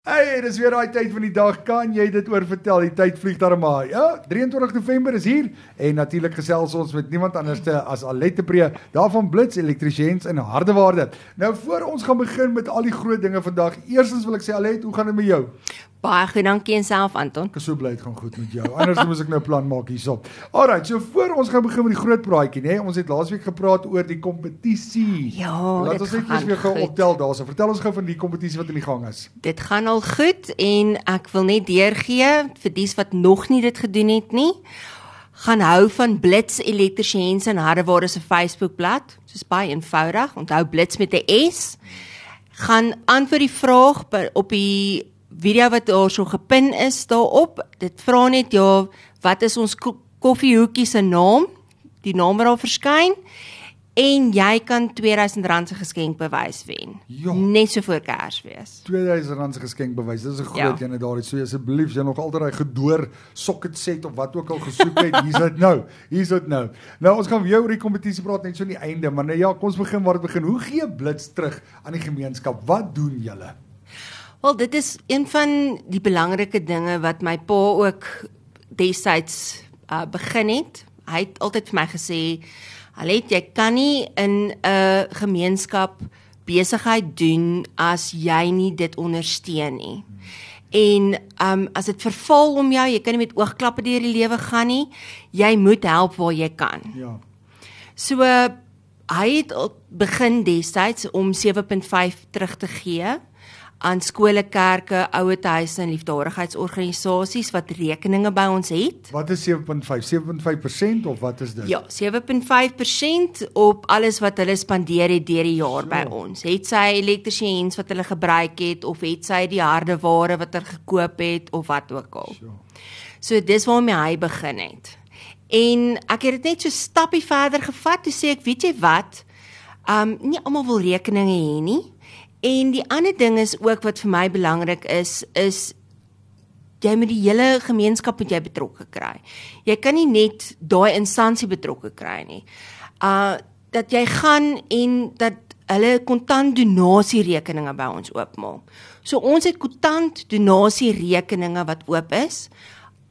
Hey, dis weer daai tyd van die dag. Kan jy dit oor vertel? Die tyd vlieg daar maar. Ja, 23 November is hier en natuurlik gesels ons met niemand anders as Alette Pre, daarvan Blitz Elektriesiens in Hardewaarde. Nou voor ons gaan begin met al die groot dinge vandag. Eerstens wil ek sê Alette, hoe gaan dit met jou? Baie goed, dankie en self Anton. Ek is so bly dit gaan goed met jou. Anders moet ek nou plan maak hierso. Alrite, so voor ons gaan begin met die groot praatjie, nê? Ons het laasweek gepraat oor die kompetisie. Ja, Laat ons net eers weer gou optel daarso. Vertel ons gou van die kompetisie wat in die gang is. Dit gaan al goed en ek wil net deurgee vir dies wat nog nie dit gedoen het nie. Gaan hou van Blitz Elektriesiens en Hardeware se Facebookblad. Dis baie eenvoudig. Onthou Blitz met 'n S. Gaan antwoord die vraag op die video wat daar so gepin is daarop. Dit vra net ja, wat is ons koffiehoekie se naam? Die naam wat daar verskyn en jy kan R2000 se geskenkbewys wen. Ja. Net so voor Kersfees. R2000 se geskenkbewys. Dis 'n groot ja. ene daardie. So asseblief, jy nog altyd daai gedoor socket set of wat ook al gesoek het, hier's dit nou. Hier's dit nou. Nou ons gaan weer oor die kompetisie praat net so aan die einde, maar nou ja, kom ons begin waar dit begin. Hoe gee Blitz terug aan die gemeenskap? Wat doen julle? Wel, dit is een van die belangrike dinge wat my pa ook destyds uh, begin het. Hy het altyd vir my gesê, "Alet, jy kan nie in 'n gemeenskap besigheid doen as jy nie dit ondersteun nie." En um as dit verval om jou, jy kan nie met oogklappe deur die lewe gaan nie. Jy moet help waar jy kan. Ja. So uh, hy het begin destyds om 7.5 terug te gee aan skole, kerke, ouetehuise en liefdadigheidsorganisasies wat rekeninge by ons het. Wat is 7.5? 7.5% of wat is dit? Ja, 7.5% op alles wat hulle spandeer het deur die jaar so. by ons. Het sy elektriesiens wat hulle gebruik het of het sy die hardeware wat hulle gekoop het of wat ook al. So, so dis waarmee hy begin het. En ek het dit net so stappie verder gevat. Toe sê ek, weet jy wat? Um nie almal wil rekeninge hê nie. En die ander ding is ook wat vir my belangrik is is jy moet die hele gemeenskap moet jy betrokke kry. Jy kan nie net daai instansie betrokke kry nie. Uh dat jy gaan en dat hulle kontant donasie rekeninge by ons oopmaak. So ons het kontant donasie rekeninge wat oop is.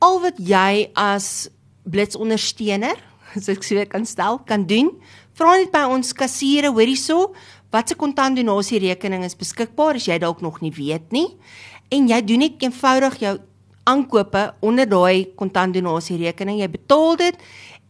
Al wat jy as blitsondersteuner, as ek sê kan stel, kan doen, vra net by ons kassiere, hoorie so, wat se kontantdonasie rekening is beskikbaar as jy dalk nog nie weet nie en jy doen net eenvoudig jou aankope onder daai kontantdonasie rekening. Jy betaal dit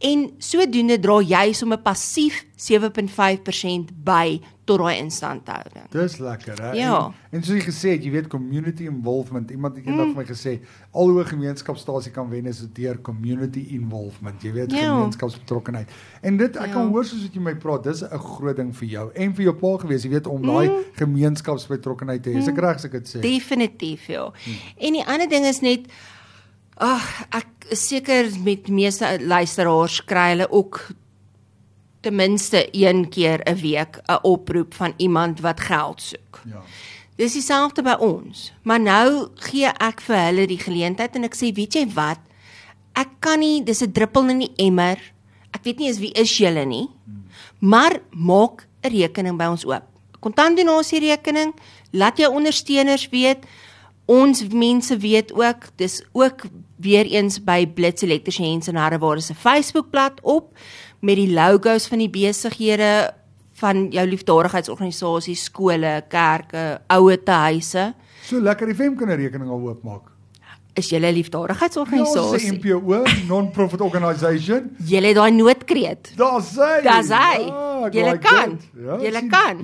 en sodoende dra jy sommer passief 7.5% by tot daai instandhouding. Dis lekker, hè? Ja. En, en soos jy gesê het, jy weet community involvement. Iemand het eendag mm. vir my gesê, al hoe gemeenskapstasie kan wen is deur community involvement. Jy weet ja. gemeenskapsbetrokkenheid. En dit ek ja. kan hoor soos wat jy my praat, dis 'n groot ding vir jou en vir jou pa gewees, jy weet om mm. daai gemeenskapsbetrokkenheid te hê. Is ek mm. reg as ek dit sê? Definitief, ja. Mm. En die ander ding is net ag ek seker met meeste luisteraars kry hulle ook ten minste een keer 'n week 'n oproep van iemand wat geld soek. Ja. Dis dieselfde by ons. Maar nou gee ek vir hulle die geleentheid en ek sê, weet jy wat? Ek kan nie, dis 'n druppel in die emmer. Ek weet nie eens wie is julle nie. Maar maak 'n rekening by ons oop. Kontantdonasie rekening. Laat jou ondersteuners weet. Ons mense weet ook, dis ook weer eens by Blitz Elektriesiens en Hardeware se Facebookblad op met die logos van die besighede van jou liefdadigheidsorganisasies, skole, kerke, ouetehuise. So lekker die femkinderrekening al oopmaak. Is jy 'n liefdadigheidsorganisasie? Ja, 'n NPO, non-profit organisation. Jy het daai noodkreet. Daar's hy. Daar's hy. Ja, jy kan. Ja, jy kan.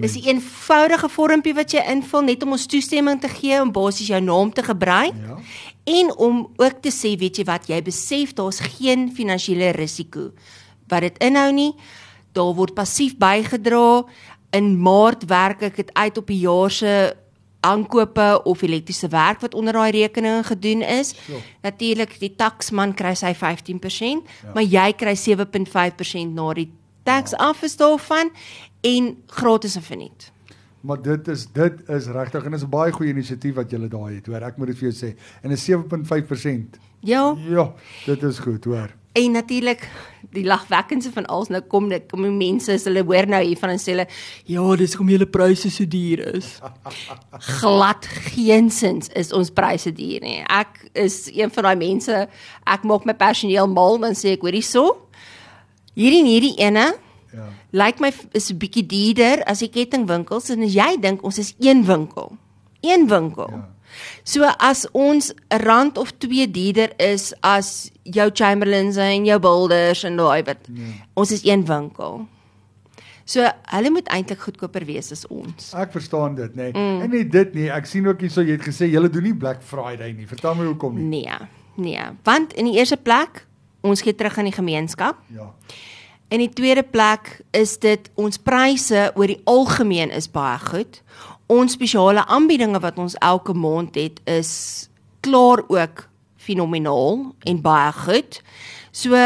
Dis 'n eenvoudige vormpie wat jy invul net om ons toestemming te gee om basies jou naam te gebruik. Ja. En om ook te sê, weet jy wat, jy besef daar's geen finansiële risiko wat dit inhou nie. Daar word passief bygedra. In Maart werk ek dit uit op die jaar se aankope of elektriese werk wat onder daai rekeninge gedoen is. So. Natuurlik die taksman kry sy 15%, ja. maar jy kry 7.5% na die tax ja. afgestel van en gratis en verniet. Maar dit is dit is regtig en dit is 'n baie goeie inisiatief wat julle daar het, hoor. Ek moet dit vir jou sê. En is 7.5%. Ja. Ja, dit is goed, hoor. En natuurlik die lagwekkendste van alles nou kom dit kom die mense as hulle hoor nou hiervan en sê hulle ja, dis hoekom julle pryse so duur is. Glad geensins is ons pryse duur nie. Ek is een van daai mense, ek maak my personeel mal dan sê ek hoor hierso. Hierdie en hierdie ene ja. lyk like my is 'n bietjie duurder as die kettingwinkels en as jy dink ons is een winkel. Een winkel. Ja. So as ons 'n rand of 2 duurder is as jou Chamberlains en jou Builders en daai wat nee. ons is een winkel. So hulle moet eintlik goedkoper wees as ons. Ek verstaan dit, nê. Nee. Mm. En nie dit nie. Ek sien ook hierso jy het gesê julle doen nie Black Friday nie. Vertel my hoekom nie. Nee. Nee, want in die eerste plek ons gee terug aan die gemeenskap. Ja. In die tweede plek is dit ons pryse oor die algemeen is baie goed ons spesiale aanbiedinge wat ons elke maand het is klaar ook fenomenaal en baie goed. So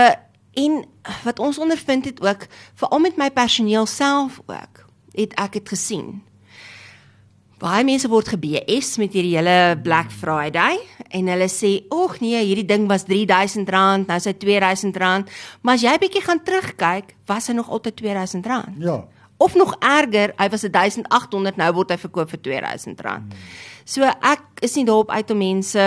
en wat ons ondervind het ook veral met my personeel self ook het ek dit gesien. Baie mense word gebes met hierdie hele Black Friday en hulle sê, "Ag nee, hierdie ding was R3000, nou is dit R2000." Maar as jy bietjie gaan terugkyk, was hy nog altyd R2000. Ja of nog erger, hy was 1800, nou word hy verkoop vir R2000. Hmm. So ek is nie daarop uit om mense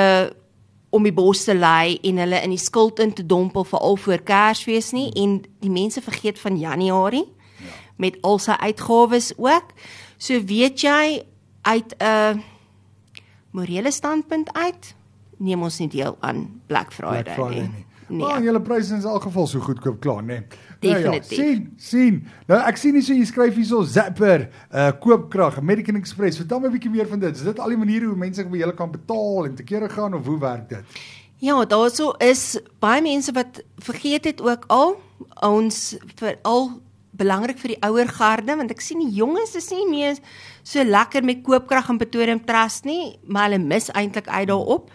om die bos te lei en hulle in die skuld in te dompel vir al voor Kersfees nie en die mense vergeet van Januarie ja. met al sy uitgawes ook. So weet jy uit 'n morele standpunt uit neem ons nie deel aan Black Friday, Black Friday nie. nie. Nee. Maar julle pryse is in elk geval so goedkoop klaar, né? Nee. Definitief. Nou ja, sien, sien. Nou ek sien hier so jy skryf hierso Zapper, uh koopkrag, American Express. Vertel my 'n bietjie meer van dit. Is dit al die maniere hoe mense by julle kan betaal en te kere gaan of hoe werk dit? Ja, daarso is baie mense wat vergeet het ook al ons vir al belangrik vir die ouer garde want ek sien die jonges is nie meer so lekker met koopkrag en Pretoria Trust nie, maar hulle mis eintlik uit daarop.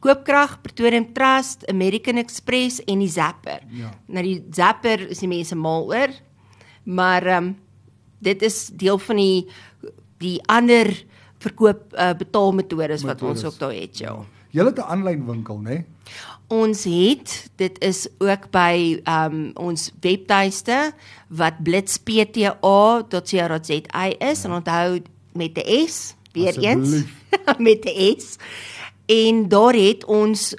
Koopkrag, Pretorium Trust, American Express en die Zapper. Ja. Nou die Zapper is die mense mal oor. Maar ehm um, dit is deel van die die ander verkoop uh, betaalmetodes wat ons ook daar het, ja. ja. Jy het 'n aanlyn winkel, né? Nee? Ons het, dit is ook by ehm um, ons webtuiste wat blitzpta.co.za is ja. en onthou met 'n S, weer eens met 'n S en daar het ons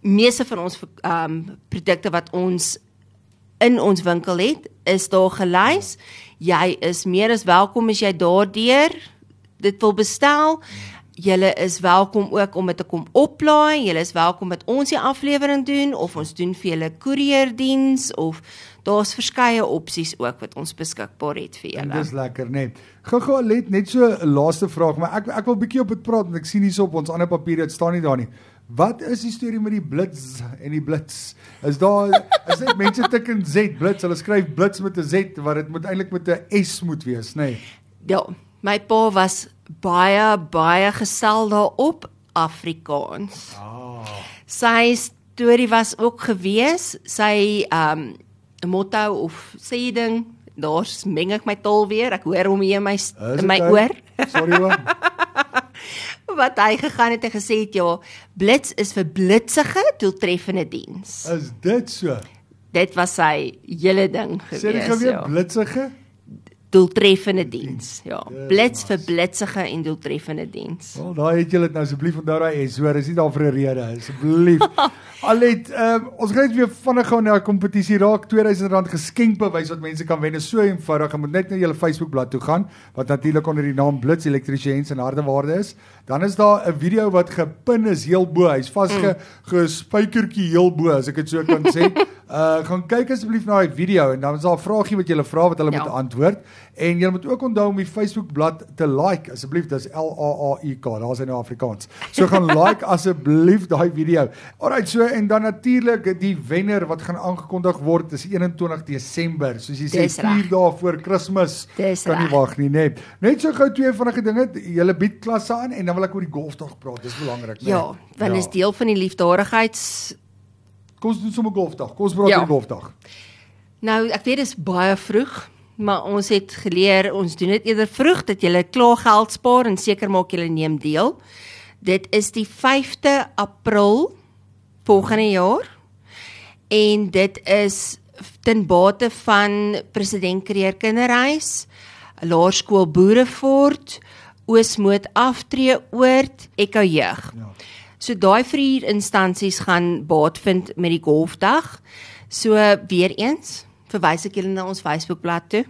meeste van ons ehm um, produkte wat ons in ons winkel het, is daar gelys. Jy is meer as welkom as jy daardeur dit wil bestel. Julle is welkom ook om dit te kom oplaai. Julle is welkom met ons die aflewering doen of ons doen vir julle koerierdiens of daar's verskeie opsies ook wat ons beskikbaar het vir julle. Dis lekker, né? Nee. Gou-gou let net so 'n laaste vraag, maar ek ek wil bietjie op dit praat want ek sien hierso op ons ander papiere dit staan nie daar nie. Wat is die storie met die blits en die blits? Is daar is dit mense tik in Z blits, hulle skryf blits met 'n Z wat dit moet eintlik met 'n S moet wees, nê? Nee. Ja, my pa was baie baie gesel daarop Afrikaans. Ah. Sy storie was ook gewees, sy ehm um, motto of sê ding, daar's meng ek my taal weer. Ek hoor hom hier in my in my oor. Sorry hoor. Wat hy gegaan het en gesê het ja, blits is vir blitsige doeltreffende diens. Is dit so? Dit was sy hele ding gewees. Sê jy weer ja. blitsige? Doeltreffende diens. Ja, blits vir blitsige en doeltreffende diens. Wel, daai het julle dit nou asseblief onthou daai S, hoor, is nie daar vir 'n rede asseblief. Alet, um, ons gaan net weer vinnig gou na 'n kompetisie raak R2000 geskenkbewys wat mense kan wen. Dit is so eenvoudig. Jy moet net na julle Facebookblad toe gaan wat natuurlik onder die naam Blits Elektriesiens en Hardewaarde is. Dan is daar 'n video wat gepin is heel bo. Hy's vasge mm. heel bo as ek dit so kan sê. Uh gaan kyk asseblief na daai video en dan is daar 'n vraagie wat jy vra wat hulle ja. moet antwoord en jy moet ook onthou om die Facebook bladsy te like asseblief dis L A A I K daar's hy nou Afrikaans. So gaan like asseblief daai video. Alrite so en dan natuurlik die wenner wat gaan aangekondig word is 21 Desember soos jy sê 4 dae voor Kersfees. Kan nie wag nie net. Net so gou twee vinnige dinge. Julle bied klasse aan en dan wil ek oor die golfdag praat. Dis belangrik, né? Ja, want ja. is deel van die liefdadigheids Kom ons doen sommer golfdag. Kom ons praat ja. oor golfdag. Nou, ek weet dit is baie vroeg, maar ons het geleer ons doen dit eerder vroeg dat jy klaar geld spaar en seker maak jy neem deel. Dit is die 5de April volgende jaar. En dit is ten bate van president Kreer Kinderhuis, Laerskool Boerefort, Oosmoed Aftree Oord, Ekko Jeug. Ja. So daai vier instansies gaan baat vind met die golfdag. So weer eens verwys ek julle na ons Facebookblad toe.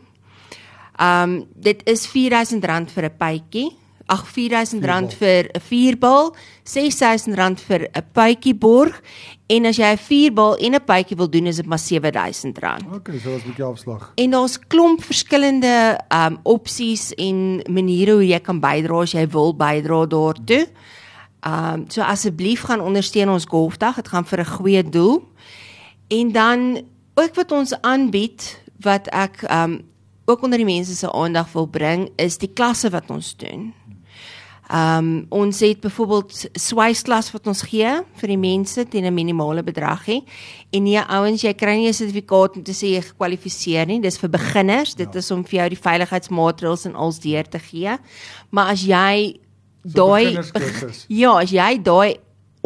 Um dit is R4000 vir 'n pypie. Ag R4000 vir 'n vierbal, R6000 vir 'n pypie borg en as jy 'n vierbal en 'n pypie wil doen is dit maar R7000. Okay, so as 'n bietjie afslag. En daar's klomp verskillende um opsies en maniere hoe jy kan bydra as jy wil bydra daartoe. Um so asseblief gaan ondersteun ons golfdag. Dit gaan vir 'n goeie doel. En dan ook wat ons aanbied wat ek um ook onder die mense se aandag wil bring is die klasse wat ons doen. Um ons het byvoorbeeld swaisklas wat ons gee vir die mense teen 'n minimale bedrag hè. En nee ouens, jy kry nie 'n sertifikaat om te sê jy gekwalifiseer nie. Dis vir beginners. Dit ja. is om vir jou die veiligheidsmaatreëls en als deur te gee. Maar as jy daai Ja, as jy daai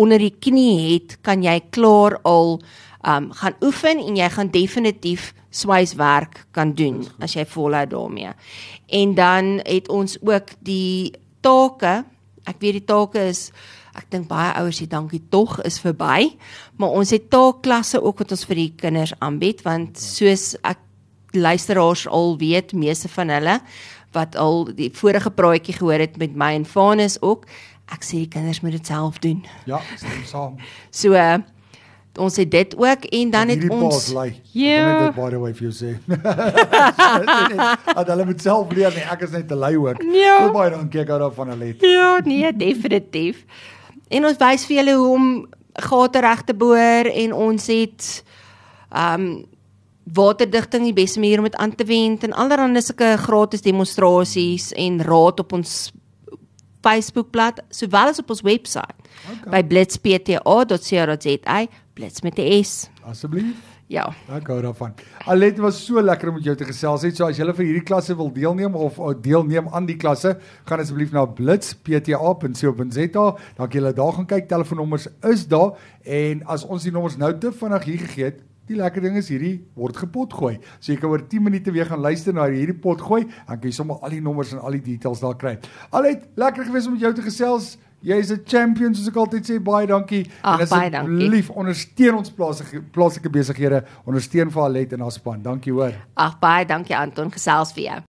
onder die knie het, kan jy klaar al um gaan oefen en jy gaan definitief swyswerk kan doen as jy volhou daarmee. En dan het ons ook die take. Ek weet die take is ek dink baie ouers sê dankie tog is verby, maar ons het taakklasse ook wat ons vir die kinders aanbied want soos ek luisteraars al weet, meeste van hulle wat al die vorige praatjie gehoor het met my en Vanus ook, ek sê die kinders moet dit self doen. Ja, stem saam. So uh, ons het dit ook en dan het ons Ja. Net by the way if you say. Hulle moet self leer nie, ek is net te lui ook. Ja. So baie dan kyk uit van hulle. Ja, nee, definitief. En ons wys vir julle hoe om gate reg te boor en ons het um waterdigting die beste manier om dit aan te wend en allerlei sulke gratis demonstrasies en raad op ons Facebookblad sowel as op ons webwerf okay. by blitzpta.co.za blitz met 'n S. Asseblief. Ja. Ek hou daarvan. Alet was so lekker om met jou te gesels. Net so as jy vir hierdie klasse wil deelneem of deelneem aan die klasse, gaan asseblief na blitzpta.co.za. Dan kan jy daar gaan kyk. Telefoonnommers is daar en as ons die nommers nou te vinnig hier gegee het, die lekker ding is hierdie word gepot gooi. So jy kan oor 10 minute weer gaan luister na hierdie pot gooi, dan kan jy sommer al die nommers en al die details daar kry. Alet, lekker gewees om met jou te gesels. Jy is 'n champion soos ek altyd sê. Baie dankie. Ach, en asseblief ondersteun ons plaaslike plaaslike besighede. Ondersteun vir Alet en haar span. Dankie hoor. Ag baie dankie Anton gesels vir jou.